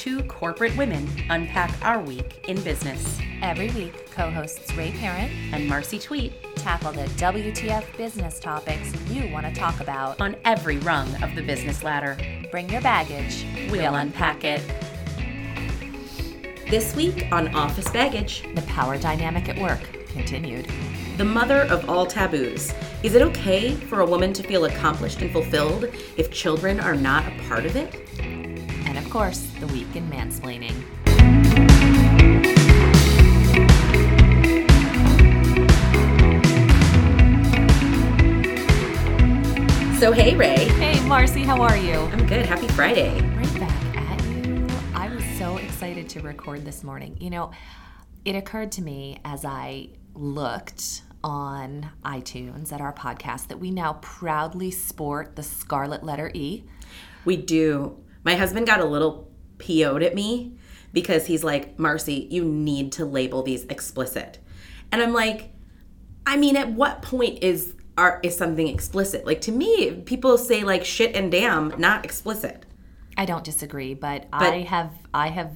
two corporate women unpack our week in business. Every week, co hosts Ray Parent And Marcy Tweet tackle the WTF business topics you want to talk about. on every rung of the business ladder. Bring your baggage, We'll unpack it. This week on Office Baggage, The power dynamic at work continued. the mother of all taboos. Is it okay for a woman to feel accomplished and fulfilled if children are not a part of it? Course, the week in mansplaining. So, hey, Ray. Hey, Marcy, how are you? I'm good. Happy Friday. Right back at you. I was so excited to record this morning. You know, it occurred to me as I looked on iTunes at our podcast that we now proudly sport the scarlet letter E. We do. My husband got a little PO'd at me because he's like, Marcy, you need to label these explicit. And I'm like, I mean, at what point is are is something explicit? Like to me, people say like shit and damn, not explicit. I don't disagree, but, I have I have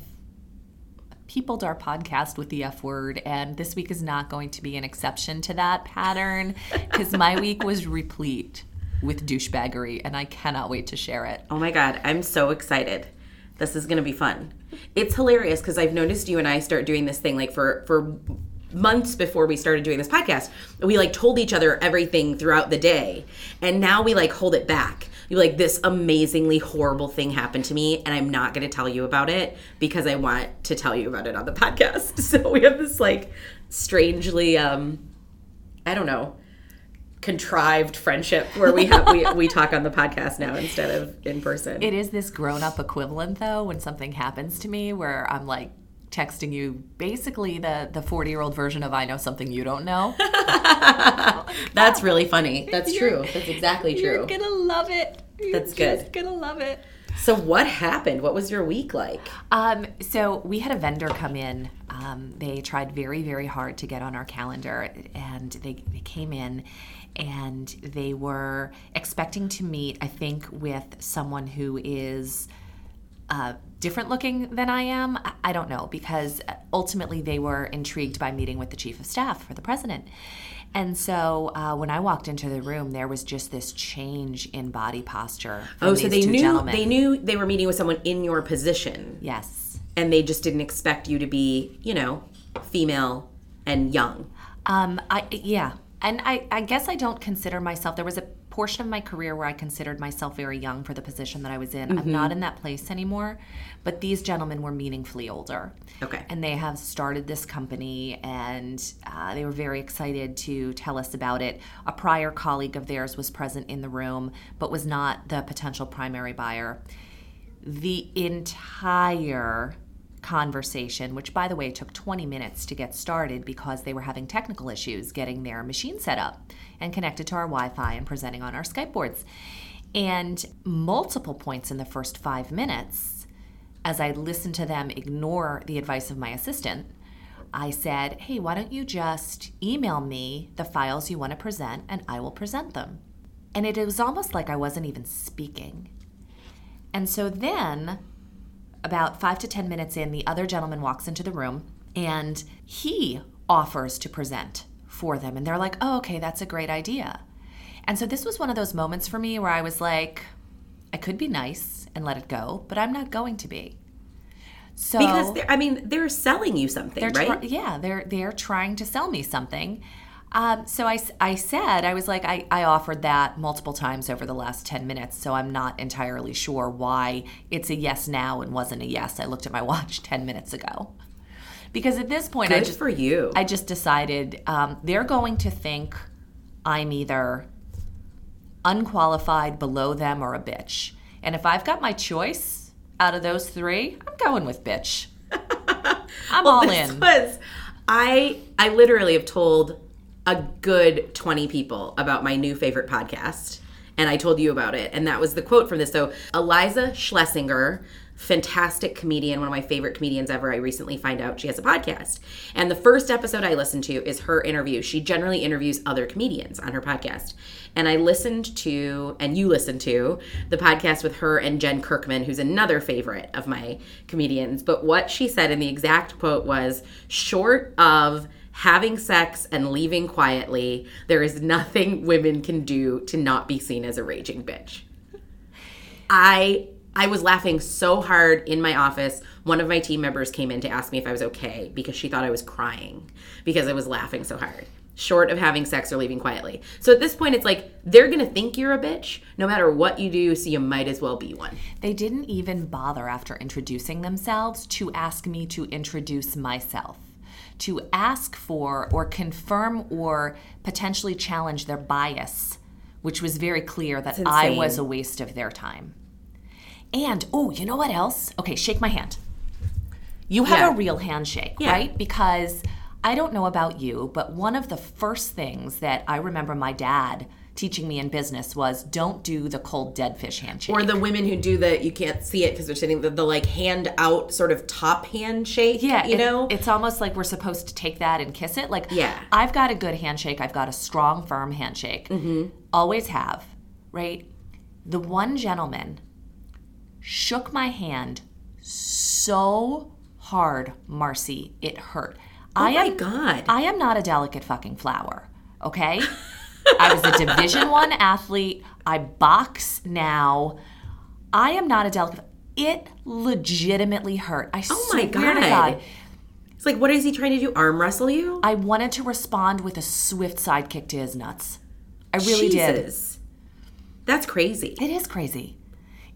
peopled our podcast with the F word, and this week is not going to be an exception to that pattern because my week was replete with douchebaggery, and I cannot wait to share it. Oh my god, I'm so excited. This is gonna be fun. It's hilarious because I've noticed you and I start doing this thing like for for months before we started doing this podcast. We like told each other everything throughout the day, and now we like hold it back. You like this amazingly horrible thing happened to me, and I'm not gonna tell you about it because I want to tell you about it on the podcast. So we have this like strangely, um, I don't know contrived friendship where we have we, we talk on the podcast now instead of in person. It is this grown up equivalent, though, when something happens to me where I'm like, texting you basically the the 40 year old version of i know something you don't know That's really funny. That's true. That's exactly true. you're gonna love it You're That's good. gonna love it So what happened? What was your week like? Um, so we had a vendor come in. Um, they tried very, very hard to get on our calendar, and they, they came in and they were expecting to meet, I think, with someone who is uh, different looking than I am. I- I don't know because ultimately they were intrigued by meeting with the chief of staff for the president. And so uh, when I walked into the room, there was just this change in body posture. Oh, so they two knew gentlemen. they knew they were meeting with someone in your position Yes. and they just didn't expect you to be, you know, female and young. Um, I yeah, and I, I guess I don't consider myself. There was a portion of my career where I considered myself very young for the position that I was in. I'm not in that place anymore, but these gentlemen were meaningfully older. Okay. And they have started this company, and uh, they were very excited to tell us about it. A prior colleague of theirs was present in the room, but was not the potential primary buyer the entire conversation, which by the way took 20 minutes to get started because they were having technical issues getting their machine set up and connected to our Wi Fi and presenting on our Skype boards. And multiple points in the first five minutes, as I listened to them ignore the advice of my assistant, I said, Hey, why don't you just email me the files you want to present and I will present them? And it was almost like I wasn't even speaking. And so then, about five to 10 minutes in, the other gentleman walks into the room and he offers to present for them. And they're like, oh, okay, that's a great idea. And so this was one of those moments for me where I was like, I could be nice and let it go, but I'm not going to be. So Because I mean, they're selling you something, right? yeah, they're they're trying to sell me something. Um, so I said I was like I, I offered that multiple times over the last ten minutes. So I'm not entirely sure why it's a yes now and wasn't a yes. I looked at my watch ten minutes ago because at this point I just for you. I just decided um, they're going to think I'm either unqualified, below them, or a bitch. And if I've got my choice out of those three, I'm going with bitch. I'm all this in. was I I literally have told a good 20 people about my new favorite podcast and I told you about it and that was the quote from this so Iliza Shlesinger fantastic comedian, one of my favorite comedians ever. I recently find out she has a podcast. And the first episode I listened to is her interview. She generally interviews other comedians on her podcast. And I listened to, and you listened to, the podcast with her and Jen Kirkman, who's another favorite of my comedians. But what she said in the exact quote was short of having sex and leaving quietly, there is nothing women can do to not be seen as a raging bitch. I I was laughing so hard in my office. One of my team members came in to ask me if I was okay because she thought I was crying because I was laughing so hard. Short of having sex or leaving quietly. So at this point, it's like they're gonna think you're a bitch no matter what you do, so you might as well be one. They didn't even bother after introducing themselves to ask me to introduce myself, to ask for or confirm or potentially challenge their bias, which was very clear that I was a waste of their time. And oh, you know what else? Okay, shake my hand. You have Yeah. a real handshake, Yeah. right? Because I don't know about you, but one of the first things that I remember my dad teaching me in business was don't do the cold dead fish handshake. Or the women who do the you can't see it because they're sitting the, the like hand out sort of top handshake. Yeah, you it- know. it's almost like we're supposed to take that and kiss it. Like, Yeah. I've got a good handshake. I've got a strong, firm handshake. Mm-hmm. Always have, right? The one gentleman shook my hand so hard, Marcy, it hurt. Oh I my am god. I am not a delicate fucking flower, okay? I was a Division One athlete. I box now. I am not a delicate. It legitimately hurt. I Oh my swear to God. God. it's like what is he trying to do? Arm wrestle you? I wanted to respond with a swift sidekick to his nuts. I really did. Jesus. That's crazy. It is crazy.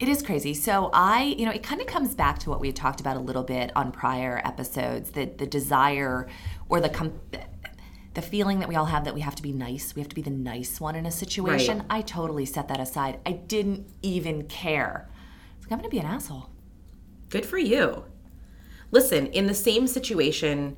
It is crazy. So I, you know, it kind of comes back to what we had talked about a little bit on prior episodes, the the desire or the com- the feeling that we all have that we have to be nice, we have to be the nice one in a situation. Right. I totally set that aside. I didn't even care. It's like I'm going to be an asshole. Good for you. Listen, in the same situation,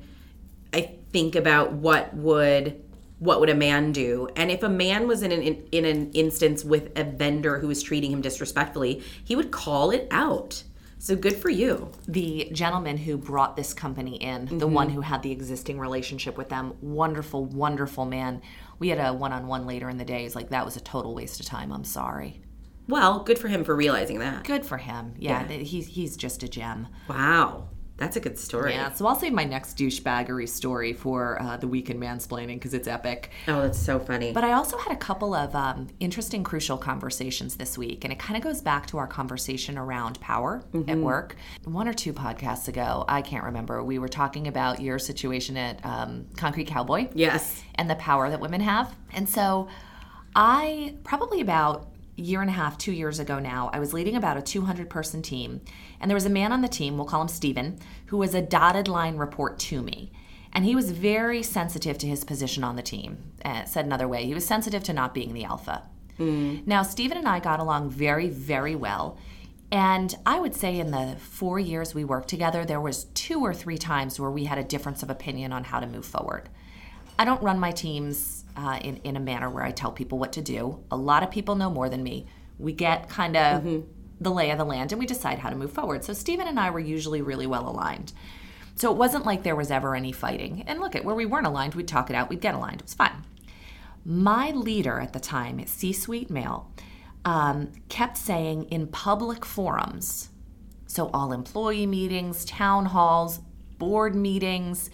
I think about what would what would a man do? And if a man was in an in, in an instance with a vendor who was treating him disrespectfully, he would call it out. So good for you. the gentleman who brought this company in, the mm-hmm. one who had the existing relationship with them, wonderful, wonderful man. We had a one on one later in the day. He's like, that was a total waste of time. I'm sorry. Well, good for him for realizing that. Good for him. Yeah, th- he's he's just a gem. Wow. That's a good story. Yeah, so I'll save my next douchebaggery story for uh, the week in mansplaining because it's epic. Oh, that's so funny. But I also had a couple of um, interesting, crucial conversations this week, and it kind of goes back to our conversation around power at work. One or two podcasts ago, I can't remember, we were talking about your situation at um, Concrete Cowboy yes. and the power that women have. And so I probably about year and a half, two years ago now, I was leading about a 200 person team. And there was a man on the team, we'll call him Steven, who was a dotted line report to me. And he was very sensitive to his position on the team. Uh, said another way, he was sensitive to not being the alpha. Now, Steven and I got along very, very well. And I would say in the four years we worked together, there was two or three times where we had a difference of opinion on how to move forward. I don't run my teams uh, in, in a manner where I tell people what to do. A lot of people know more than me. We get kind of the lay of the land and we decide how to move forward. So Stephen and I were usually really well aligned. So it wasn't like there was ever any fighting. And look at where we weren't aligned, we'd talk it out, we'd get aligned. It was fine. My leader at the time, C suite male, um, kept saying in public forums, so all employee meetings, town halls, board meetings,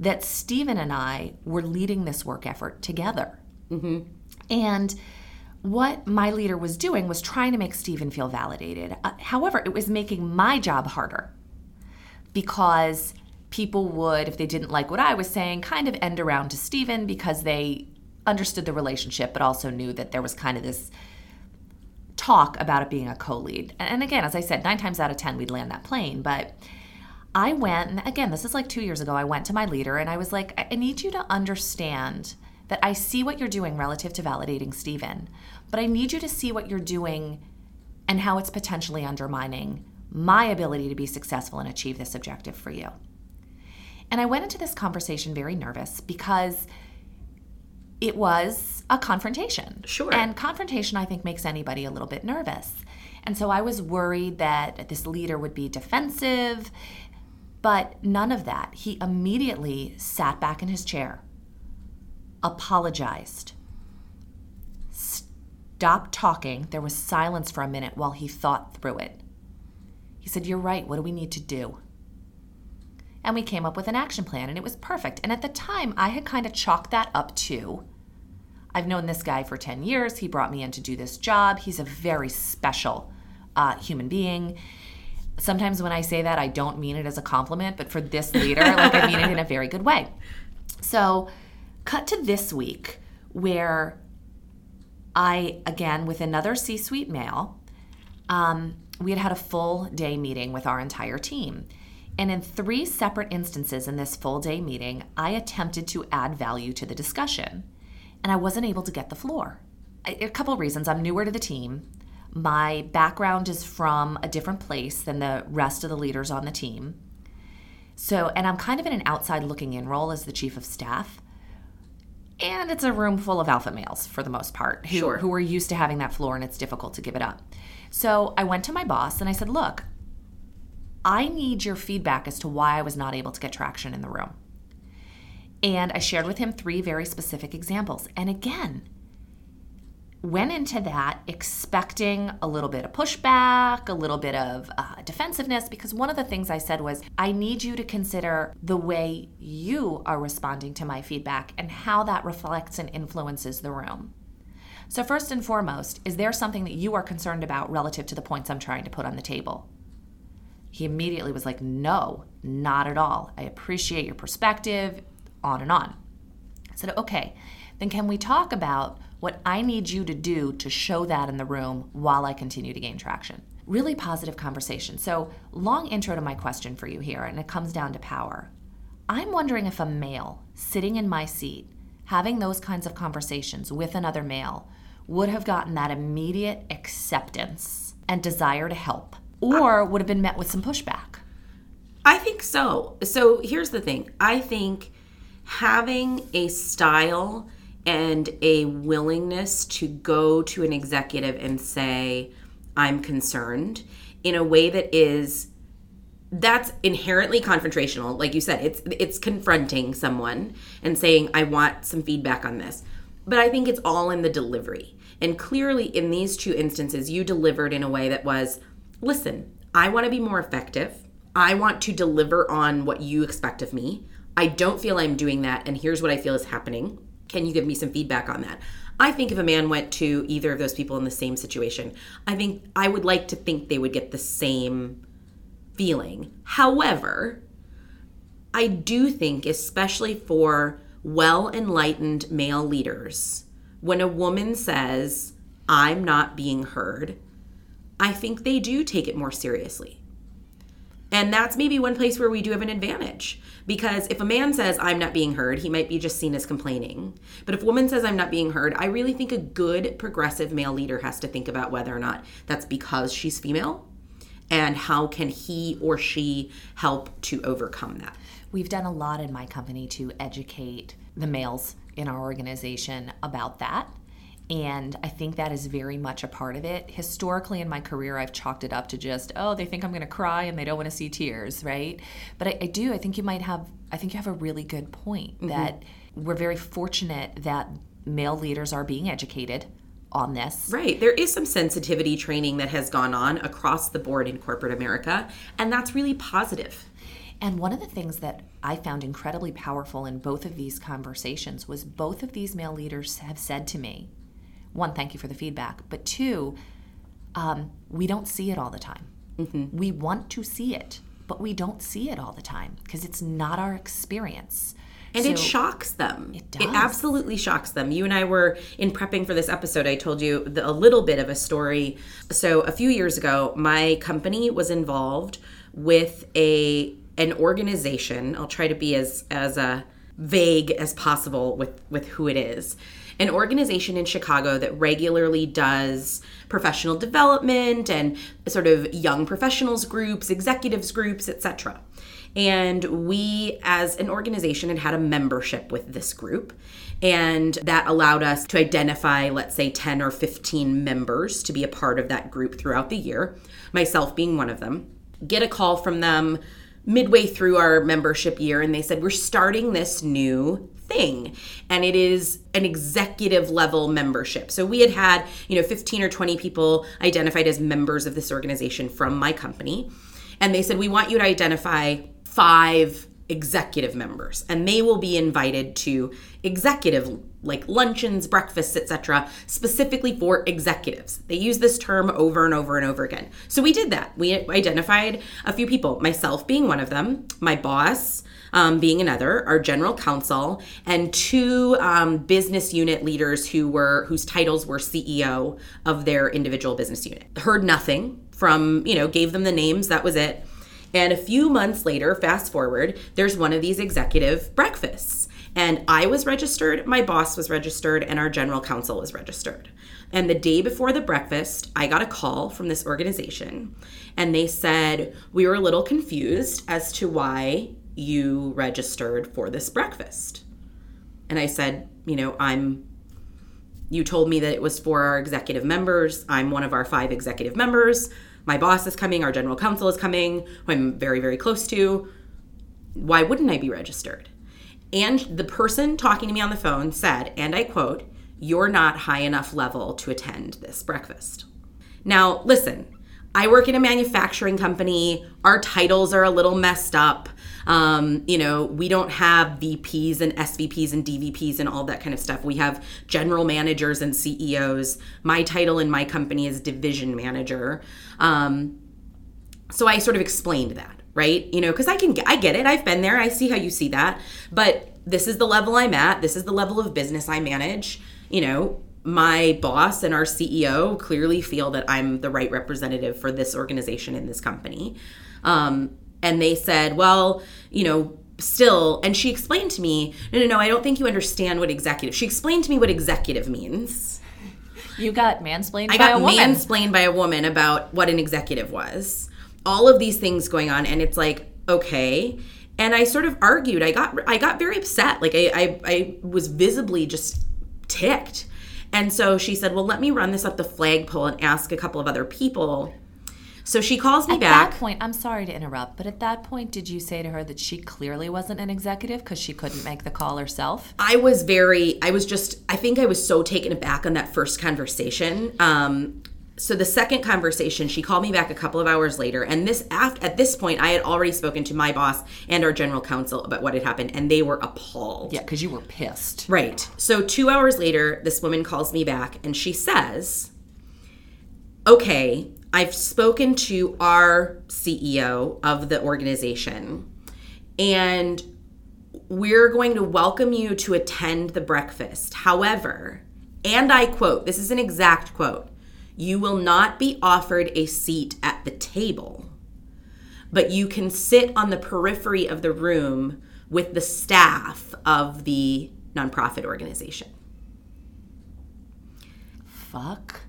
that Stephen and I were leading this work effort together. And what my leader was doing was trying to make Stephen feel validated. Uh, however, it was making my job harder because people would, if they didn't like what I was saying, kind of end around to Stephen because they understood the relationship, but also knew that there was kind of this talk about it being a co-lead. And and again, as I said, nine times out of ten we'd land that plane. But I went, and again, this is like two years ago. I went to my leader and I was like, I I need you to understand that I see what you're doing relative to validating Stephen, but I need you to see what you're doing and how it's potentially undermining my ability to be successful and achieve this objective for you. And I went into this conversation very nervous because it was a confrontation. Sure. And confrontation, I think, makes anybody a little bit nervous. And so I was worried that this leader would be defensive, but none of that. He immediately sat back in his chair, apologized, stopped talking. There was silence for a minute while he thought through it. He said, You're right. What do we need to do? And we came up with an action plan, and it was perfect. And at the time, I had kind of chalked that up to I've known this guy for 10 years. He brought me in to do this job. He's a very special uh, human being. Sometimes when I say that, I don't mean it as a compliment, but for this leader, like I mean it in a very good way. So, cut to this week where I, again, with another C suite male, um, we had had a full day meeting with our entire team. And in three separate instances in this full day meeting, I attempted to add value to the discussion, and I wasn't able to get the floor. A couple reasons. I'm newer to the team. My background is from a different place than the rest of the leaders on the team. So, and I'm kind of in an outside looking in role as the chief of staff. And it's a room full of alpha males for the most part who, Sure. who are used to having that floor and it's difficult to give it up. So I went to my boss and I said, Look, I need your feedback as to why I was not able to get traction in the room. And I shared with him three very specific examples. And again, went into that expecting a little bit of pushback, a little bit of uh, defensiveness, because one of the things I said was, I need you to consider the way you are responding to my feedback and how that reflects and influences the room. So, first and foremost, is there something that you are concerned about relative to the points I'm trying to put on the table? He immediately was like, No, not at all. I appreciate your perspective, on and on. I said, Okay, then can we talk about what I need you to do to show that in the room while I continue to gain traction? Really positive conversation. So, long intro to my question for you here, and it comes down to power. I'm wondering if a male sitting in my seat, having those kinds of conversations with another male, would have gotten that immediate acceptance and desire to help, or would have been met with some pushback. I think so. So here's the thing I think having a style and a willingness to go to an executive and say, I'm concerned in a way that is that's inherently confrontational. Like you said it's it's confronting someone and saying i want some feedback on this. But i think it's all in the delivery. And clearly in these two instances you delivered in a way that was listen i want to be more effective. I want to deliver on what you expect of me. I don't feel i'm doing that and here's what i feel is happening can you give me some feedback on that I think if a man went to either of those people in the same situation, I think I would like to think they would get the same feeling. However, I do think, especially for well enlightened male leaders, when a woman says, I'm not being heard, I think they do take it more seriously. And that's maybe one place where we do have an advantage. Because if a man says, I'm not being heard, he might be just seen as complaining. But if a woman says, I'm not being heard, I really think a good progressive male leader has to think about whether or not that's because she's female and how can he or she help to overcome that. We've done a lot in my company to educate the males in our organization about that. And I think that is very much a part of it. Historically, in my career, I've chalked it up to just, oh, they think I'm going to cry and they don't want to see tears, right? But I, I, do. I think you might have. I think you have a really good point mm-hmm. that we're very fortunate that male leaders are being educated on this. Right. There is some sensitivity training that has gone on across the board in corporate America, and that's really positive. And one of the things that I found incredibly powerful in both of these conversations was both of these male leaders have said to me, one, thank you for the feedback, but two, um, we don't see it all the time. Mm-hmm. We want to see it, but we don't see it all the time because it's not our experience. And so, it shocks them. It does. It absolutely shocks them. You and I were in prepping for this episode. I told you the, a little bit of a story. So a few years ago, my company was involved with a an organization. I'll try to be as as uh, vague as possible with with who it is an organization in Chicago that regularly does professional development and sort of young professionals groups, executives groups, etc. And we, as an organization, had had a membership with this group. And that allowed us to identify, let's say, 10 or 15 members to be a part of that group throughout the year, myself being one of them. Get a call from them midway through our membership year, and they said, We're starting this new thing. And it is an executive level membership. So we had had you know 15 or 20 people identified as members of this organization from my company. And they said we want you to identify five executive members and they will be invited to executive like luncheons breakfasts etc specifically for executives they use this term over and over and over again so we did that we identified a few people myself being one of them my boss um, being another, our general counsel, and two um, business unit leaders who were whose titles were CEO of their individual business unit. Heard nothing from, you know, gave them the names, that was it. And a few months later, fast forward, there's one of these executive breakfasts. And I was registered, my boss was registered, and our general counsel was registered. And the day before the breakfast, I got a call from this organization, and they said, We were a little confused as to why you registered for this breakfast. And I said, you know, I'm, you told me that it was for our executive members. I'm one of our five executive members. My boss is coming, our general counsel is coming, who I'm very, very close to. Why wouldn't I be registered? And the person talking to me on the phone said, and I quote, You're not high enough level to attend this breakfast. Now, listen, I work in a manufacturing company. Our titles are a little messed up. Um, you know, we don't have VPs and SVPs and DVPs and all that kind of stuff. We have general managers and CEOs. My title in my company is division manager. Um, so I sort of explained that, right? You know, because I can, I get it. I've been there. I see how you see that. But this is the level I'm at. This is the level of business I manage. You know, my boss and our CEO clearly feel that I'm the right representative for this organization in this company. Um, and they said, well, you know, still, and she explained to me, no, no, no, I don't think you understand what executive. She explained to me what executive means. You got mansplained. I got mansplained by a woman about what an executive was. All of these things going on, and it's like, okay. And I sort of argued. I got I got very upset. Like I I, I was visibly just ticked. And so she said, "Well, let me run this up the flagpole and ask a couple of other people." So she calls me at back. At that point, I'm sorry to interrupt, but at that point, did you say to her that she clearly wasn't an executive because she couldn't make the call herself? I was very, I was just, I think I was so taken aback on that first conversation. Um, so the second conversation, she called me back a couple of hours later, and this after, at this point, I had already spoken to my boss and our general counsel about what had happened, and they were appalled. Yeah, because you were pissed. Right. So two hours later, this woman calls me back, and she says, "Okay, I've spoken to our CEO of the organization, and we're going to welcome you to attend the breakfast. However, and I quote, this is an exact quote, you will not be offered a seat at the table, but you can sit on the periphery of the room with the staff of the nonprofit organization. Fuck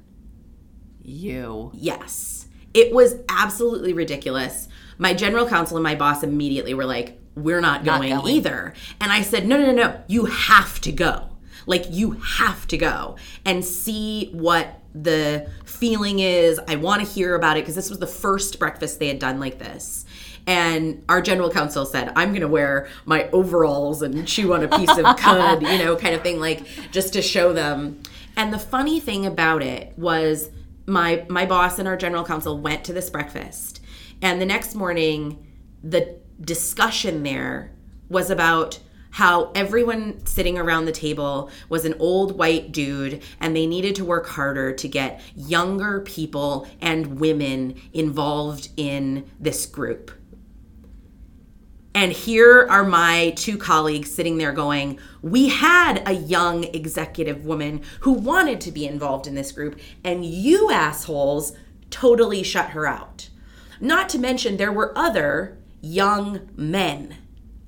you. Yes. It was absolutely ridiculous. My general counsel and my boss immediately were like, we're not going, not going, either. And I said, no, no, no, no. You have to go. Like, you have to go and see what the feeling is. I want to hear about it because this was the first breakfast they had done like this. And our general counsel said, I'm going to wear my overalls and chew on a piece of cud, you know, kind of thing, like just to show them. And the funny thing about it was, my my boss and our general counsel went to this breakfast and the next morning the discussion there was about how everyone sitting around the table was an old white dude and they needed to work harder to get younger people and women involved in this group and here are my two colleagues sitting there going, We had a young executive woman who wanted to be involved in this group, and you assholes totally shut her out. Not to mention, there were other young men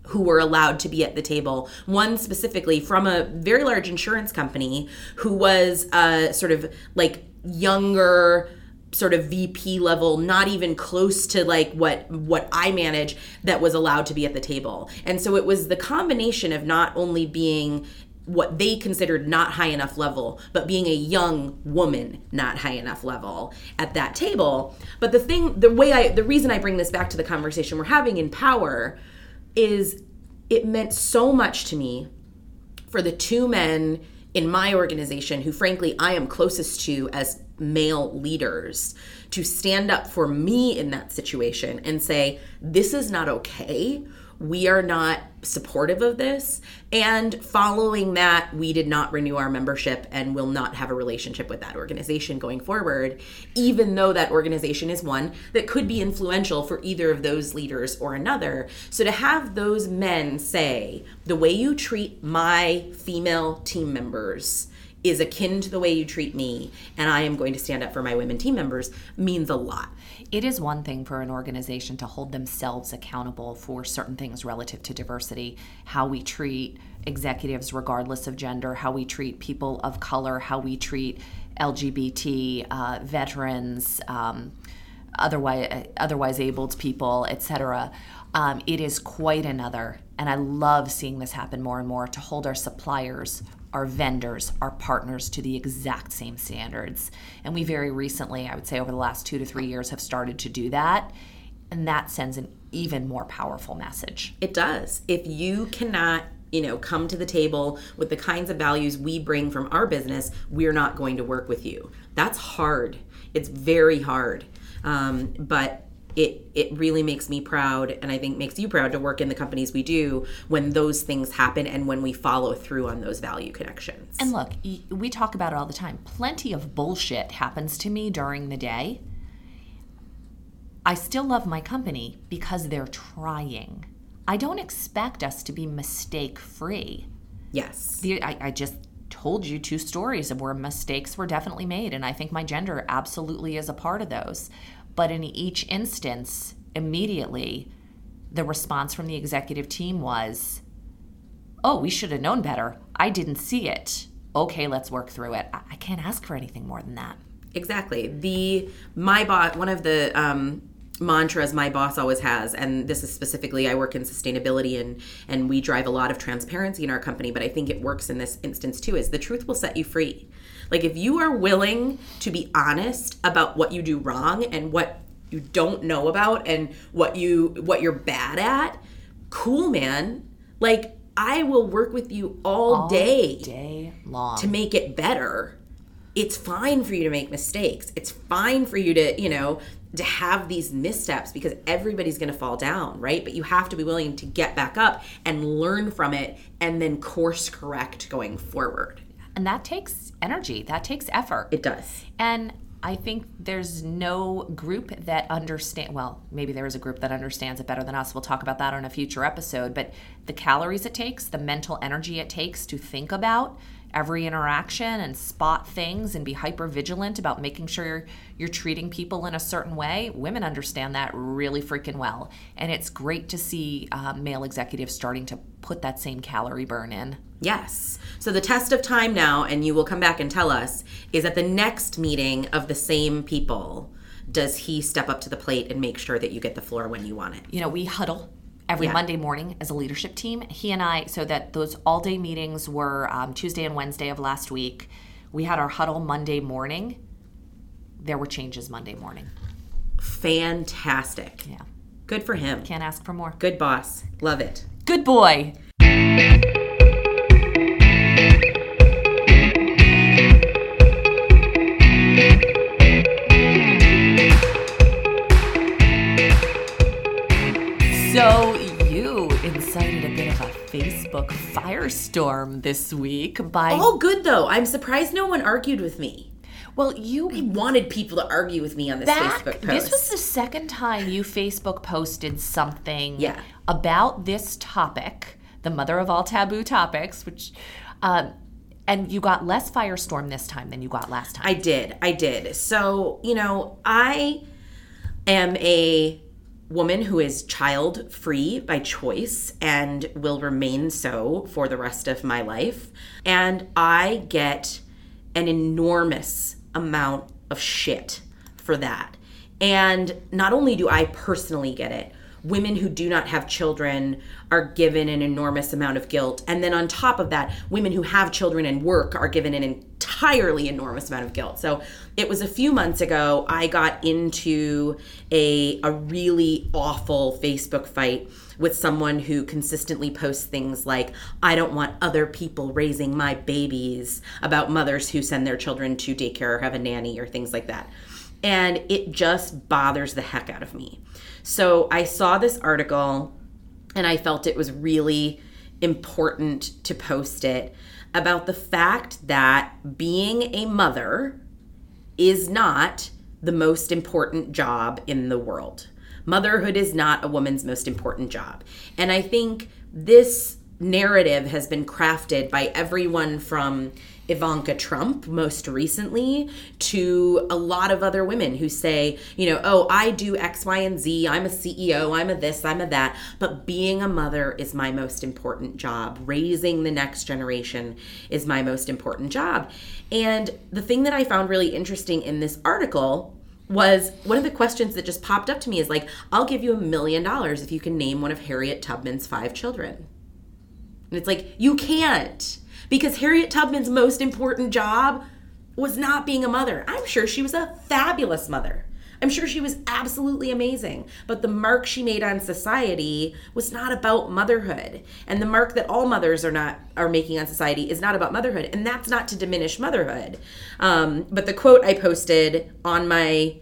who were allowed to be at the table. One specifically from a very large insurance company who was uh, sort of like younger sort of VP level, not even close to like what what I manage that was allowed to be at the table. And so it was the combination of not only being what they considered not high enough level, but being a young woman not high enough level at that table. But the thing, the way I, the reason I bring this back to the conversation we're having in power is it meant so much to me for the two men in my organization who, frankly, I am closest to as male leaders to stand up for me in that situation and say, this is not okay we are not supportive of this. And following that, we did not renew our membership and will not have a relationship with that organization going forward, even though that organization is one that could be influential for either of those leaders or another. So to have those men say, the way you treat my female team members is akin to the way you treat me, and I am going to stand up for my women team members means a lot. It is one thing for an organization to hold themselves accountable for certain things relative to diversity, how we treat executives regardless of gender, how we treat people of color, how we treat LGBT, uh, veterans, um, otherwise otherwise abled people, etc. Um, it is quite another, and I love seeing this happen more and more to hold our suppliers our vendors, our partners to the exact same standards. And we very recently, I would say over the last two to three years, have started to do that. And that sends an even more powerful message. It does. If you cannot you know come to the table with the kinds of values we bring from our business we're not going to work with you that's hard it's very hard um, but it it really makes me proud and I think makes you proud to work in the companies we do when those things happen and when we follow through on those value connections. And look, we talk about it all the time. Plenty of bullshit happens to me during the day. I still love my company because they're trying. I don't expect us to be mistake free. Yes. I, I just told you two stories of where mistakes were definitely made, and I think my gender absolutely is a part of those. But in each instance, immediately, the response from the executive team was, Oh, we should have known better. I didn't see it. Okay, let's work through it. I can't ask for anything more than that. Exactly. The my boss, one of the um, mantras my boss always has and this is specifically i work in sustainability and and we drive a lot of transparency in our company but i think it works in this instance too is the truth will set you free like if you are willing to be honest about what you do wrong and what you don't know about and what you what you're bad at, cool man. Like I will work with you all, all day day long to make it better. It's fine for you to make mistakes. It's fine for you to, you know, to have these missteps because everybody's going to fall down, right? But you have to be willing to get back up and learn from it and then course correct going forward. And that takes energy, that takes effort. It does. And I think there's no group that understand well, maybe there is a group that understands it better than us. We'll talk about that on a future episode, but the calories it takes, the mental energy it takes to think about every interaction and spot things and be hyper vigilant about making sure you're treating people in a certain way. Women understand that really freaking well. And it's great to see uh, male executives starting to put that same calorie burn in. Yes. So the test of time now, and you will come back and tell us, is at the next meeting of the same people, does he step up to the plate and make sure that you get the floor when you want it? You know, we huddle every yeah. Monday morning as a leadership team. He and I, so that those all day meetings were um, Tuesday and Wednesday of last week. We had our huddle Monday morning. There were changes Monday morning. Fantastic. Yeah. Good for him. Can't ask for more. Good boss. Love it. Good boy. So, incited a bit of a Facebook firestorm this week by. All good though. I'm surprised no one argued with me. Well, you I wanted people to argue with me on this that, Facebook post. This was the second time you Facebook posted something yeah. about this topic, the mother of all taboo topics, which. Um, and you got less firestorm this time than you got last time. I did. I did. So, you know, I am a woman who is child free by choice and will remain so for the rest of my life. And I get an enormous amount of shit for that. And not only do I personally get it, women who do not have children are given an enormous amount of guilt. And then on top of that, women who have children and work are given an entirely enormous amount of guilt. So it was a few months ago, I got into a, a really awful Facebook fight with someone who consistently posts things like, I don't want other people raising my babies, about mothers who send their children to daycare or have a nanny or things like that. And it just bothers the heck out of me. So I saw this article and I felt it was really important to post it about the fact that being a mother is not the most important job in the world. Motherhood is not a woman's most important job. And I think this narrative has been crafted by everyone from Ivanka Trump most recently to a lot of other women who say, you know, oh, I do X, Y, and Z. I'm a CEO. I'm a this, I'm a that. But being a mother is my most important job. Raising the next generation is my most important job. And the thing that I found really interesting in this article was one of the questions that just popped up to me is like, I'll give you a million dollars if you can name one of Harriet Tubman's five children. And it's like, you can't because Harriet Tubman's most important job was not being a mother. I'm sure she was a fabulous mother. I'm sure she was absolutely amazing. But the mark she made on society was not about motherhood. And the mark that all mothers are not are making on society is not about motherhood. And that's not to diminish motherhood. Um, but the quote I posted on my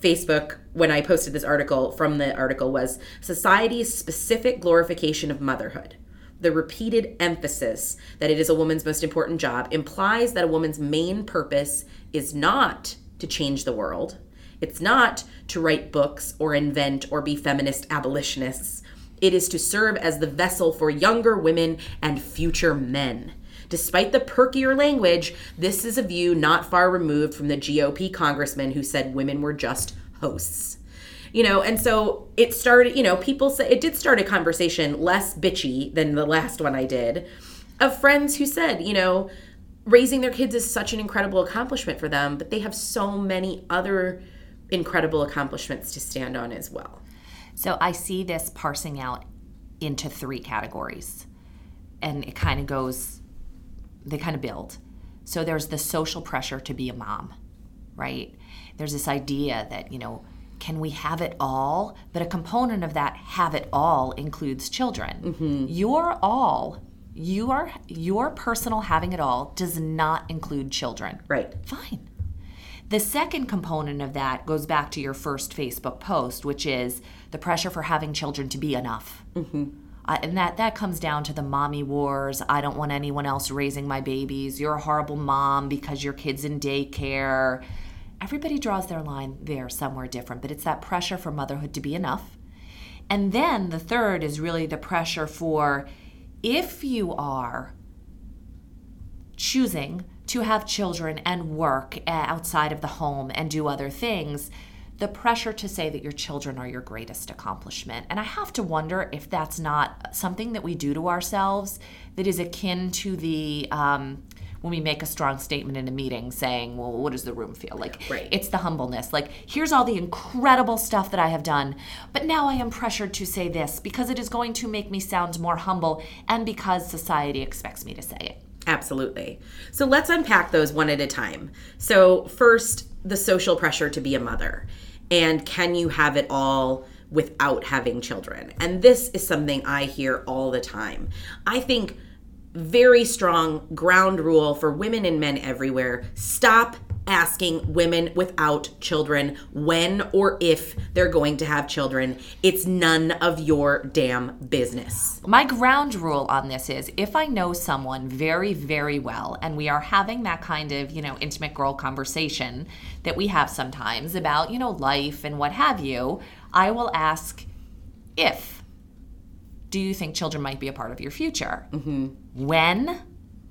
Facebook when I posted this article from the article was society's specific glorification of motherhood the repeated emphasis that it is a woman's most important job implies that a woman's main purpose is not to change the world. It's not to write books or invent or be feminist abolitionists. It is to serve as the vessel for younger women and future men. Despite the perkier language, this is a view not far removed from the GOP congressman who said women were just hosts you know and so it started you know people say it did start a conversation less bitchy than the last one i did of friends who said you know raising their kids is such an incredible accomplishment for them but they have so many other incredible accomplishments to stand on as well. So i see this parsing out into three categories and it kind of goes they kind of build. So there's the social pressure to be a mom right? There's this idea that you know can we have it all? But a component of that have it all includes children. Mm-hmm. Your all, your your personal having it all does not include children. Right. Fine. The second component of that goes back to your first Facebook post, which is the pressure for having children to be enough. Mm-hmm. Uh, and that that comes down to the mommy wars. I don't want anyone else raising my babies. You're a horrible mom because your kid's in daycare everybody draws their line there somewhere different, but it's that pressure for motherhood to be enough. And then the third is really the pressure for if you are choosing to have children and work uh, outside of the home and do other things, the pressure to say that your children are your greatest accomplishment. And I have to wonder if that's not something that we do to ourselves that is akin to the um, when we make a strong statement in a meeting saying, well, what does the room feel like? Right. It's the humbleness. Like, here's all the incredible stuff that I have done, but now I am pressured to say this because it is going to make me sound more humble and because society expects me to say it. Absolutely. So let's unpack those one at a time. So, first, the social pressure to be a mother. And can you have it all? without having children. And this is something I hear all the time. I think very strong ground rule for women and men everywhere. Stop asking women without children when or if they're going to have children. It's none of your damn business. My ground rule on this is if I know someone very, very well and we are having that kind of, you know, intimate girl conversation that we have sometimes about, you know, life and what have you, I will ask if do you think children might be a part of your future? Mm-hmm. When?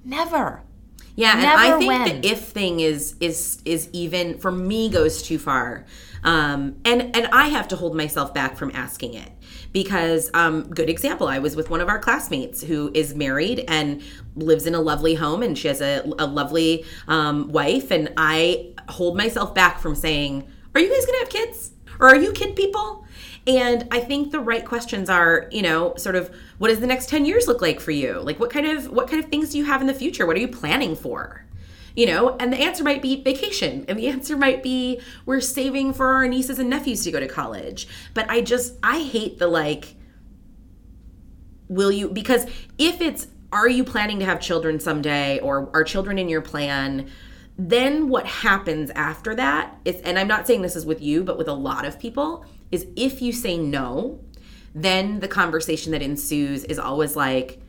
Never. Yeah, Never and I think when. the if thing is is is even for me goes too far, um, and and I have to hold myself back from asking it because um, good example. I was with one of our classmates who is married and lives in a lovely home, and she has a, a lovely um, wife, and I hold myself back from saying Are you guys going to have kids? Or are you kid people? And I think the right questions are, you know, sort of what does the next 10 years look like for you? Like what kind of what kind of things do you have in the future? What are you planning for? You know, and the answer might be vacation. And the answer might be we're saving for our nieces and nephews to go to college. But I just I hate the like will you because if it's are you planning to have children someday or are children in your plan then what happens after that is and i'm not saying this is with you but with a lot of people is if you say no then the conversation that ensues is always like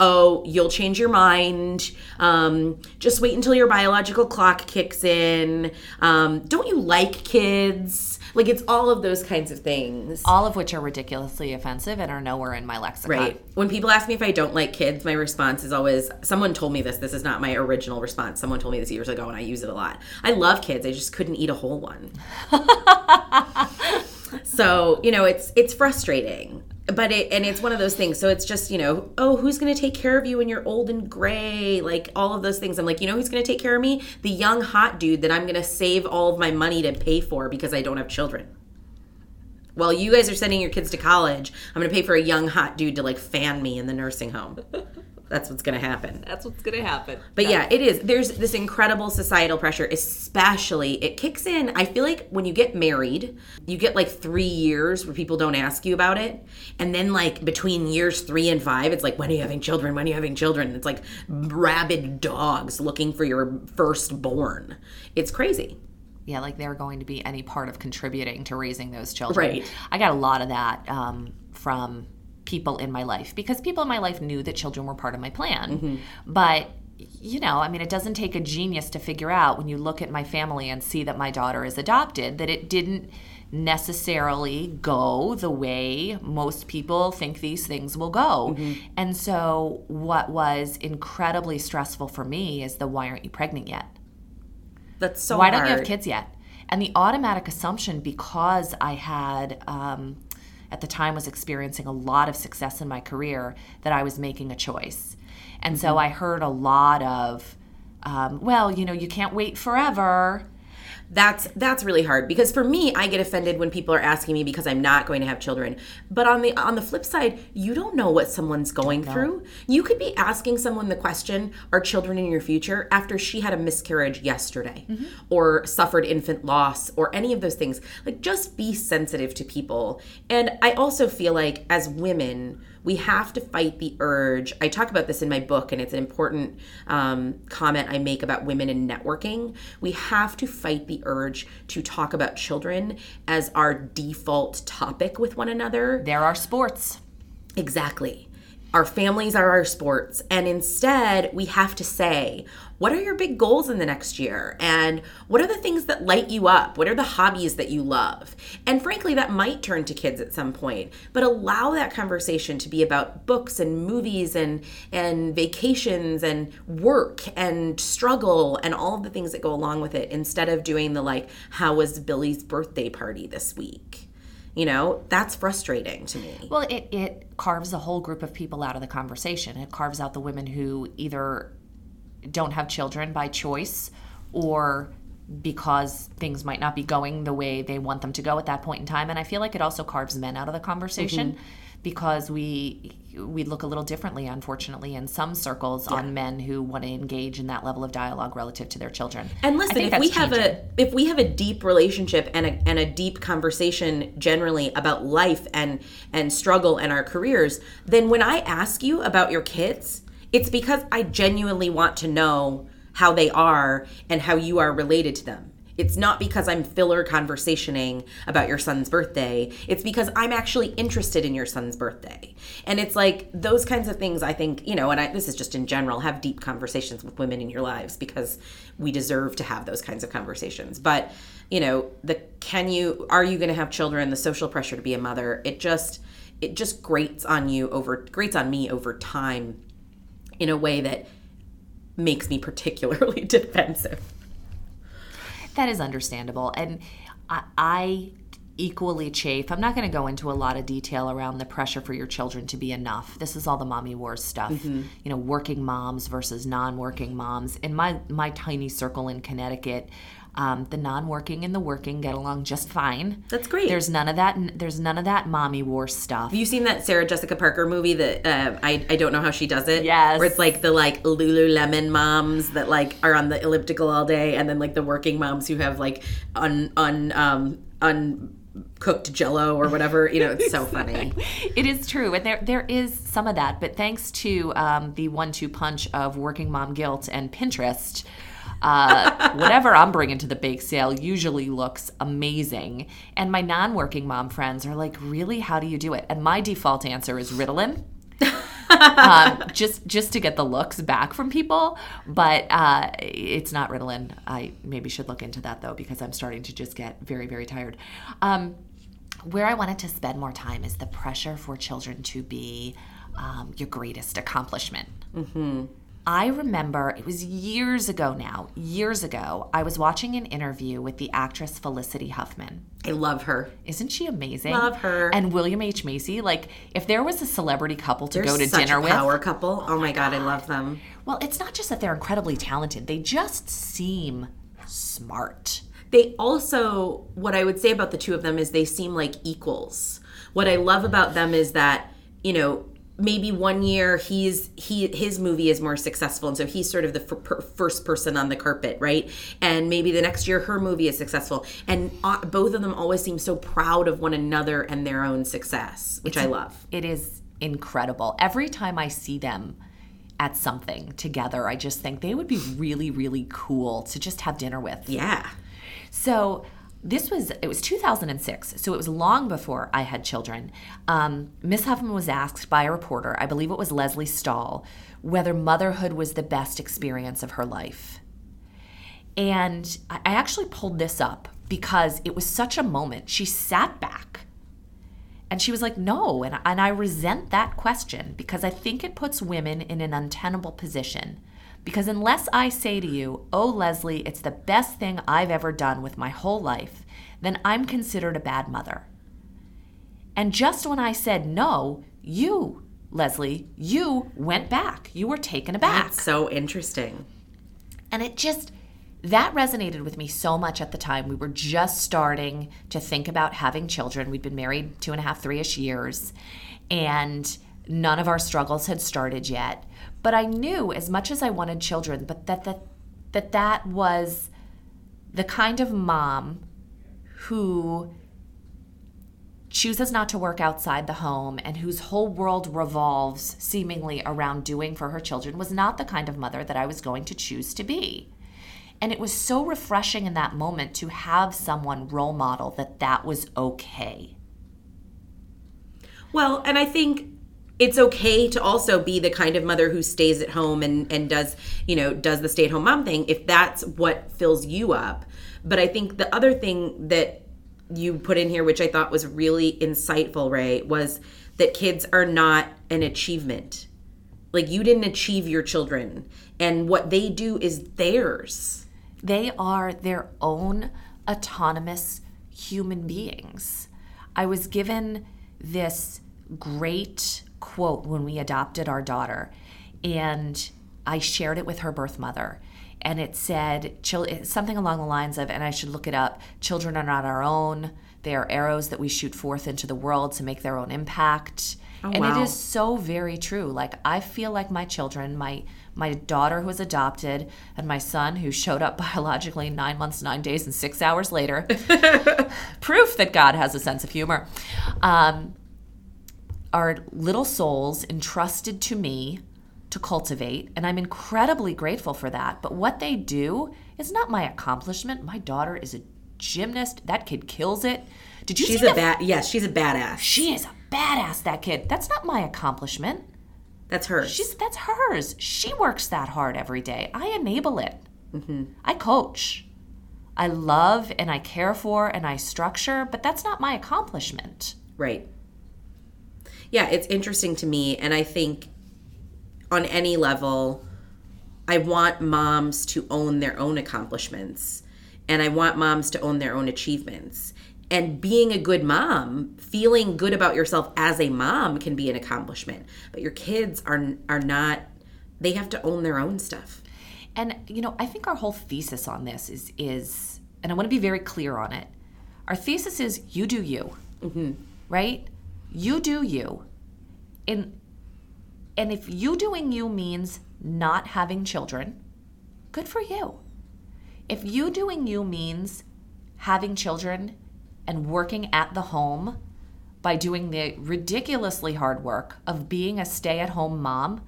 oh you'll change your mind um, just wait until your biological clock kicks in um, don't you like kids like it's all of those kinds of things. All of which are ridiculously offensive and are nowhere in my lexicon. Right. When people ask me if I don't like kids, my response is always someone told me this. This is not my original response. Someone told me this years ago and I use it a lot. I love kids. I just couldn't eat a whole one. so, you know, it's it's frustrating but it and it's one of those things. So it's just you know oh who's going to take care of you when you're old and gray? Like all of those things. I'm like you know who's going to take care of me? The young hot dude that i'm going to save all of my money to pay for because i don't have children. While you guys are sending your kids to college i'm going to pay for a young hot dude to like fan me in the nursing home that's what's going to happen. That's what's going to happen. But yeah. yeah, it is. There's this incredible societal pressure, especially it kicks in. I feel like when you get married, you get like three years where people don't ask you about it. And then, like, between years three and five, it's like, when are you having children? When are you having children? It's like rabid dogs looking for your firstborn. It's crazy yeah, like they're going to be any part of contributing to raising those children. Right. I got a lot of that um, from people in my life because people in my life knew that children were part of my plan. Mm-hmm. But you know, I mean, it doesn't take a genius to figure out when you look at my family and see that my daughter is adopted that it didn't necessarily go the way most people think these things will go. Mm-hmm. And so, what was incredibly stressful for me is the why aren't you pregnant yet? That's so Why hard. don't you have kids yet? And the automatic assumption, because I had um, at the time was experiencing a lot of success in my career that I was making a choice. And mm-hmm. so I heard a lot of, um, well, you know, you can't wait forever that's that's really hard because for me i get offended when people are asking me because i'm not going to have children. But on the on the flip side you don't know what someone's going through. You could be asking someone the question are children in your future? after she had a miscarriage yesterday mm-hmm. or suffered infant loss or any of those things. Like just be sensitive to people. And i also feel like as women we have to fight the urge. I talk about this in my book, and it's an important um, comment I make about women in networking. We have to fight the urge to talk about children as our default topic with one another. There are sports. Exactly. Our families are our sports. And instead, we have to say, what are your big goals in the next year? And what are the things that light you up? What are the hobbies that you love? And frankly, that might turn to kids at some point, but allow that conversation to be about books and movies and and vacations and work and struggle and all of the things that go along with it instead of doing the like how was Billy's birthday party this week? You know that's frustrating to me. Well it, it carves a whole group of people out of the conversation. It carves out the women who either don't have children by choice or because things might not be going the way they want them to go at that point in time. And i feel like it also carves men out of the conversation. Mm-hmm. Because we we look a little differently unfortunately in some circles yeah. on men who want to engage in that level of dialogue relative to their children and listen if we have a if we have a deep relationship and a, and a deep conversation generally about life and and struggle and our careers then when i ask you about your kids it's because I genuinely want to know how they are and how you are related to them. It's not because I'm filler conversationing about your son's birthday. It's because I'm actually interested in your son's birthday. And it's like those kinds of things I think, you know, and I, this is just in general, have deep conversations with women in your lives because we deserve to have those kinds of conversations. But, you know, the can you, are you going to have children, the social pressure to be a mother, it just, it just grates on you over, grates on me over time in a way that makes me particularly defensive. That is understandable. And I, I equally chafe. I'm not going to go into a lot of detail around the pressure for your children to be enough. This is all the mommy wars stuff. Mm-hmm. You know, working moms versus non-working moms. In my my tiny circle in Connecticut, Um, the non-working and the working get along just fine. That's great. There's none of that. There's none of that mommy war stuff. Have you seen that Sarah Jessica Parker movie that uh, I I don't know how she does it? Yes. Where it's like the like Lululemon moms that like are on the elliptical all day, and then like the working moms who have like un un um uncooked Jello or whatever. You know, it's so funny. It is true, and there there is some of that. But thanks to um, the one-two punch of working mom guilt and Pinterest, uh, whatever I'm bringing to the bake sale usually looks amazing. And my non-working mom friends are like, "Really? How do you do it?" And my default answer is Ritalin. um, just just to get the looks back from people, but uh, it's not Ritalin. I maybe should look into that though because I'm starting to just get very very tired. Um, where I wanted to spend more time is the pressure for children to be um, your greatest accomplishment. I remember it was years ago now, years ago, I was watching an interview with the actress Felicity Huffman. I love her. Isn't she amazing? Love her. And William H. Macy, like if there was a celebrity couple to They're go to such dinner a with, power couple. Oh my god, I oh love them. well, it's not just that they're incredibly talented, they just seem smart. They also, what I would say about the two of them is they seem like equals. What I love about them is that, you know, maybe one year he's he his movie is more successful. And so he's sort of the f- per- first person on the carpet right? And maybe the next year her movie is successful. And uh, both of them always seem so proud of one another and their own success which i love. It is incredible. Every time I see them at something together, I just think they would be really, really cool to just have dinner with. yeah. So this was it was 2006 so it was long before i had children. Um, miss huffman was asked by a reporter i believe it was Lesley Stahl whether motherhood was the best experience of her life. And i I actually pulled this up because it was such a moment. She sat back and she was like no and, and i resent that question because i think it puts women in an untenable position because unless I say to you, oh, Lesley, it's the best thing I've ever done with my whole life, then I'm considered a bad mother. And just when I said no, you, Lesley, you went back. You were taken aback. that's so interesting And it just, that resonated with me so much at the time. We were just starting to think about having children. We'd been married two and a half, three ish years, and none of our struggles had started yet. But I knew as much as I wanted children, but that that, that, that was the kind of mom who chooses not to work outside the home and whose whole world revolves seemingly around doing for her children was not the kind of mother that I was going to choose to be. And it was so refreshing in that moment to have someone role model that that was okay. Well, and I think it's okay to also be the kind of mother who stays at home and and does, you know, does the stay-at-home mom thing if that's what fills you up. But I think the other thing that you put in here which I thought was really insightful, Ray, was that kids are not an achievement. Like you didn't achieve your children and what they do is theirs. They are their own autonomous human beings. I was given this great quote when we adopted our daughter, and I shared it with her birth mother. And it said something along the lines of, and I should look it up children are not our own. They are arrows that we shoot forth into the world to make their own impact. and wow. it is so very true. Like I feel like my children, my my daughter who was adopted, and my son who showed up biologically nine months, nine days, and six hours later. proof that God has a sense of humor. Um, are little souls entrusted to me to cultivate, and I'm incredibly grateful for that. But what they do is not my accomplishment. My daughter is a gymnast. That kid kills it. Did you She's a bad yes, she's a badass. she is a badass, that kid. That's not my accomplishment. That's hers. She's that's hers. She works that hard every day. I enable it. Mm-hmm. I coach. I love and I care for and I structure, but that's not my accomplishment. Right. Yeah, it's interesting to me. And I think on any level, I want moms to own their own accomplishments and I want moms to own their own achievements. And being a good mom, feeling good about yourself as a mom can be an accomplishment. But your kids are are not they have to own their own stuff. And you know, I think our whole thesis on this is is and I want to be very clear on it. Our thesis is you do you, mm-hmm. right? You do you. And, and if you doing you means not having children, good for you. If you doing you means having children and working at the home by doing the ridiculously hard work of being a stay at home mom,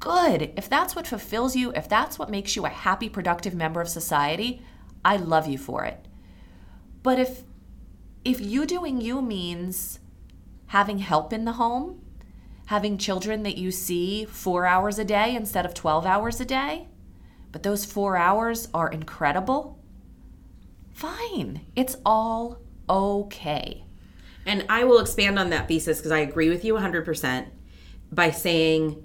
good. If that's what fulfills you, if that's what makes you a happy, productive member of society, I love you for it. But if if you doing you means having help in the home, having children that you see 4 hours a day instead of 12 hours a day, but those 4 hours are incredible, fine. It's all okay. And I will expand on that thesis because I agree with you 100% by saying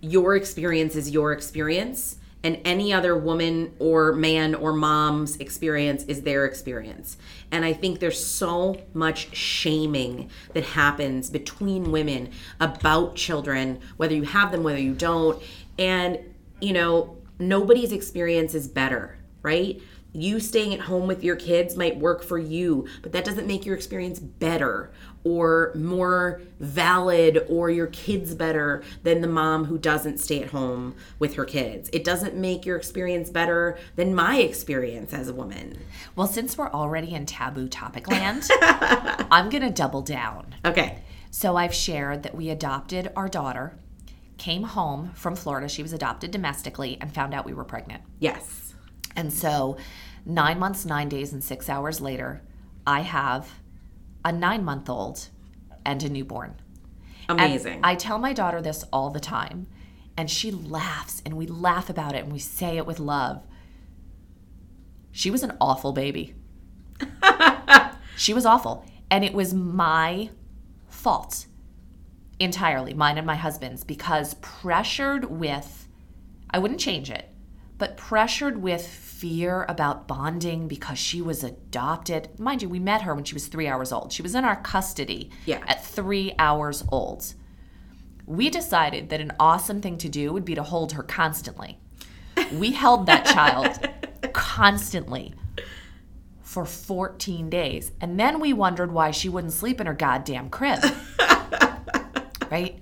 your experience is your experience and any other woman or man or mom's experience is their experience. And I think there's so much shaming that happens between women about children, whether you have them, whether you don't. And, you know, nobody's experience is better, right? You staying at home with your kids might work for you, but that doesn't make your experience better or more valid or your kids better than the mom who doesn't stay at home with her kids. It doesn't make your experience better than my experience as a woman. Well, since we're already in taboo topic land, I'm going to double down. Okay. So I've shared that we adopted our daughter, came home from Florida. She was adopted domestically and found out we were pregnant. Yes. And so, nine months, nine days, and six hours later, I have a nine month old and a newborn. And Amazing. I tell my daughter this all the time, and she laughs, and we laugh about it, and we say it with love. She was an awful baby. she was awful. And it was my fault entirely, mine and my husband's, because pressured with, I wouldn't change it, but pressured with fear about bonding because she was adopted. Mind you, we met her when she was three hours old. She was in our custody Yeah. at three hours old. We decided that an awesome thing to do would be to hold her constantly. We held that child constantly for 14 days. And then we wondered why she wouldn't sleep in her goddamn crib. right?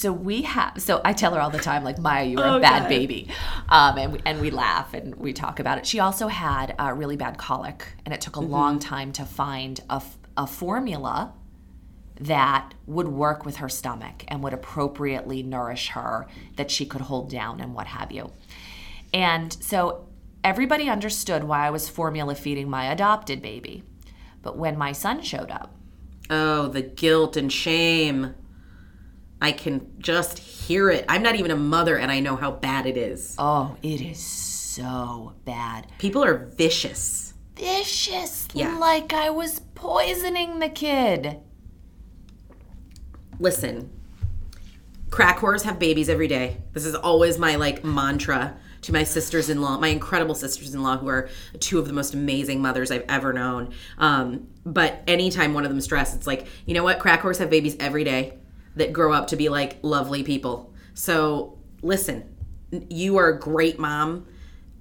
So we have. So I tell her all the time, like Maya, you're Oh, a bad God. baby, um, and we, and we laugh and we talk about it. She also had a really bad colic, and it took a long time to find a, f- a formula that would work with her stomach and would appropriately nourish her, that she could hold down and what have you. And so everybody understood why I was formula feeding my adopted baby. But when my son showed up, Oh, the guilt and shame. I can just hear it. I'm not even a mother and I know how bad it is. oh, it is so bad. People are vicious. Vicious, Yeah. like I was poisoning the kid. Listen, crack whores have babies every day. This is always my like mantra to my sisters-in-law, my incredible sisters-in-law, who are two of the most amazing mothers I've ever known. Um, but anytime one of them stressed, it's like, you know what? Crack whores have babies every day that grow up to be like lovely people. So listen, you are a great mom.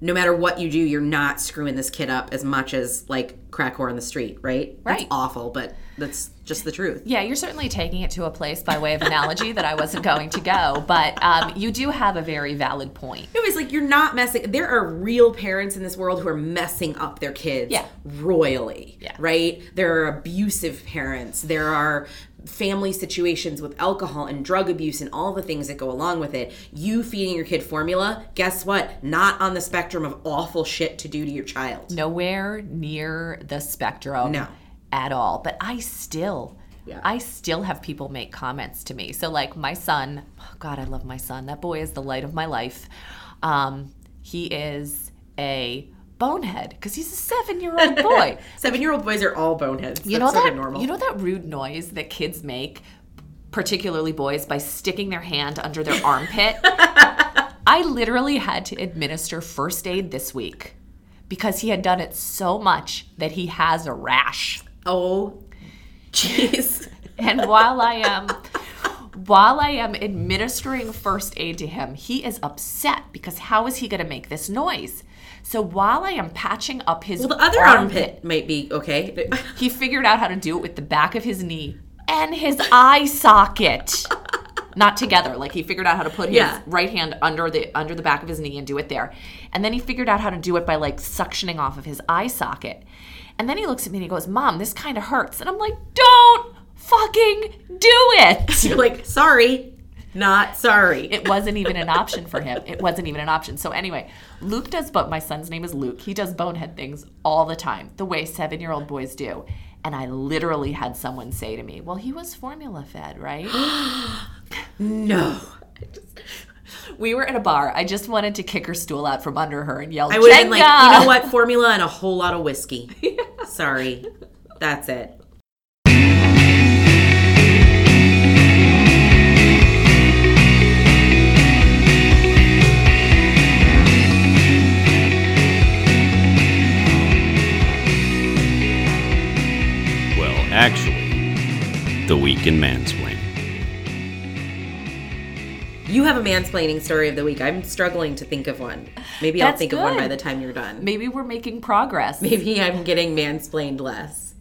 No matter what you do, you're not screwing this kid up as much as like crack whore on the street, right? That's Right. awful, but that's just the truth. Yeah, you're certainly taking it to a place by way of analogy that I wasn't going to go, but um, you do have a very valid point. No, it's like you're not messing. There are real parents in this world who are messing up their kids Yeah. royally. Yeah. Right? There are abusive parents. There are family situations with alcohol and drug abuse and all the things that go along with it. You feeding your kid formula, guess what? Not on the spectrum of awful shit to do to your child. Nowhere near the spectrum No. at all. But I still, Yeah. I still have people make comments to me. So, like my son, oh God, I love my son. That boy is the light of my life. Um, he is a bonehead because he's a seven year old boy. Seven year old boys are all boneheads. You That's know that normal. you know that rude noise that kids make, particularly boys, by sticking their hand under their armpit. I literally had to administer first aid this week because he had done it so much that he has a rash. oh, jeez. And while I am while I am administering first aid to him, he is upset because how is he going to make this noise? So while I am patching up his Well, the other armpit might be okay. he figured out how to do it with the back of his knee and his eye socket. Not together. Like he figured out how to put his Yeah. right hand under the under the back of his knee and do it there. And then he figured out how to do it by like suctioning off of his eye socket. And then he looks at me and he goes, "Mom, this kind of hurts." And I'm like, "Don't fucking do it." You're like, sorry, not sorry. It wasn't even an option for him. It wasn't even an option. So anyway, Luke does but my son's name is Luke. He does bonehead things all the time, the way 7-year-old boys do. And I literally had someone say to me, "Well, he was formula fed, right?" no. we were at a bar. I just wanted to kick her stool out from under her and yell, I would have been like, you know what? Formula and a whole lot of whiskey. Sorry. That's it. The week in mansplaining. You have a mansplaining story of the week. I'm struggling to think of one. Maybe I'll That's think of one by the time you're done. Maybe we're making progress. Maybe I'm getting mansplained less.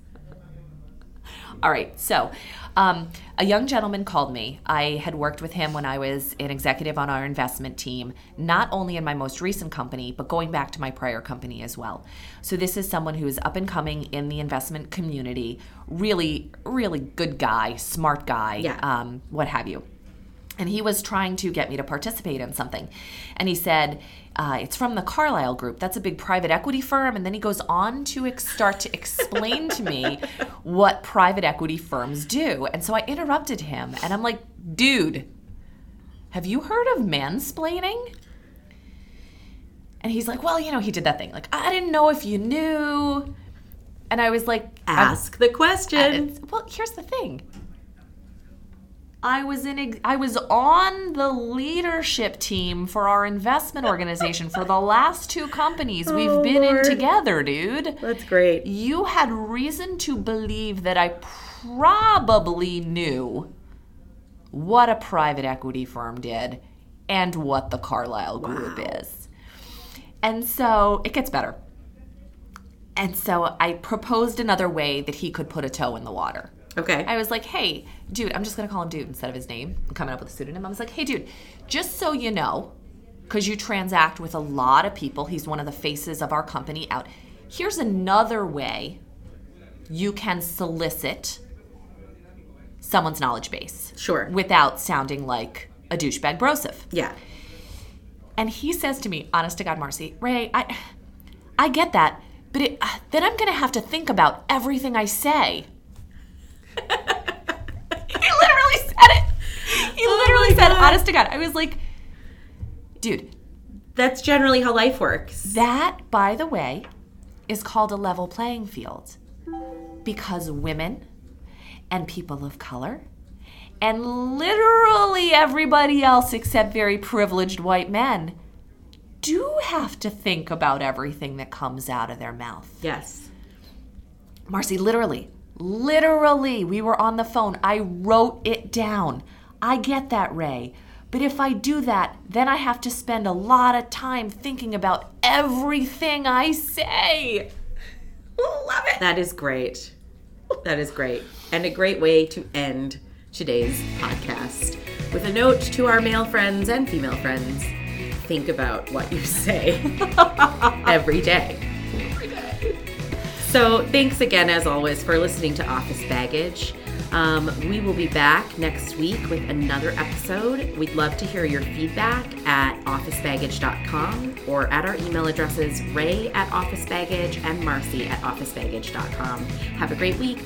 All right. So, um, a young gentleman called me. I had worked with him when I was an executive on our investment team, not only in my most recent company, but going back to my prior company as well. So, this is someone who is up and coming in the investment community. Really, really good guy, smart guy, Yeah. um, what have you. And he was trying to get me to participate in something. And he said, uh, It's from the Carlyle Group. That's a big private equity firm. And then he goes on to ex- start to explain to me what private equity firms do. And so I interrupted him and I'm like, Dude, have you heard of mansplaining? And he's like, Well, you know, he did that thing. Like, I didn't know if you knew. And I was like, Ask the question. well, here's the thing. I was in ex- I was on the leadership team for our investment organization for the last two companies we've Oh, been Lord. in together, dude. That's great. You had reason to believe that I probably knew what a private equity firm did and what the Carlyle Group Wow. is. And so it gets better. And so I proposed another way that he could put a toe in the water. Okay. I was like, hey, dude, I'm just gonna call him dude instead of his name. I'm coming up with a pseudonym. I was like, hey, dude, just so you know, because you transact with a lot of people, he's one of the faces of our company out. Here's another way you can solicit someone's knowledge base. Sure. Without sounding like a douchebag brosif. yeah. And he says to me, honest to God, Marcy, Ray, I, I get that, but it, uh, then I'm going to have to think about everything I say. He literally said it. He Oh literally my said, God. honest to God. I was like, dude, That's generally how life works. that, by the way, is called a level playing field because women and people of color and literally everybody else except very privileged white men do have to think about everything that comes out of their mouth. Yes. Marcy, literally, literally, we were on the phone. I wrote it down. I get that, Ray. But if I do that, then I have to spend a lot of time thinking about everything I say. Love it. That is great. That is great. And a great way to end today's podcast with a note to our male friends and female friends think about what you say every day. So, thanks again, as always, for listening to Office Baggage. Um, we will be back next week with another episode. We'd love to hear your feedback at officebaggage.com or at our email addresses ray at officebaggage and marcy at officebaggage.com. Have a great week.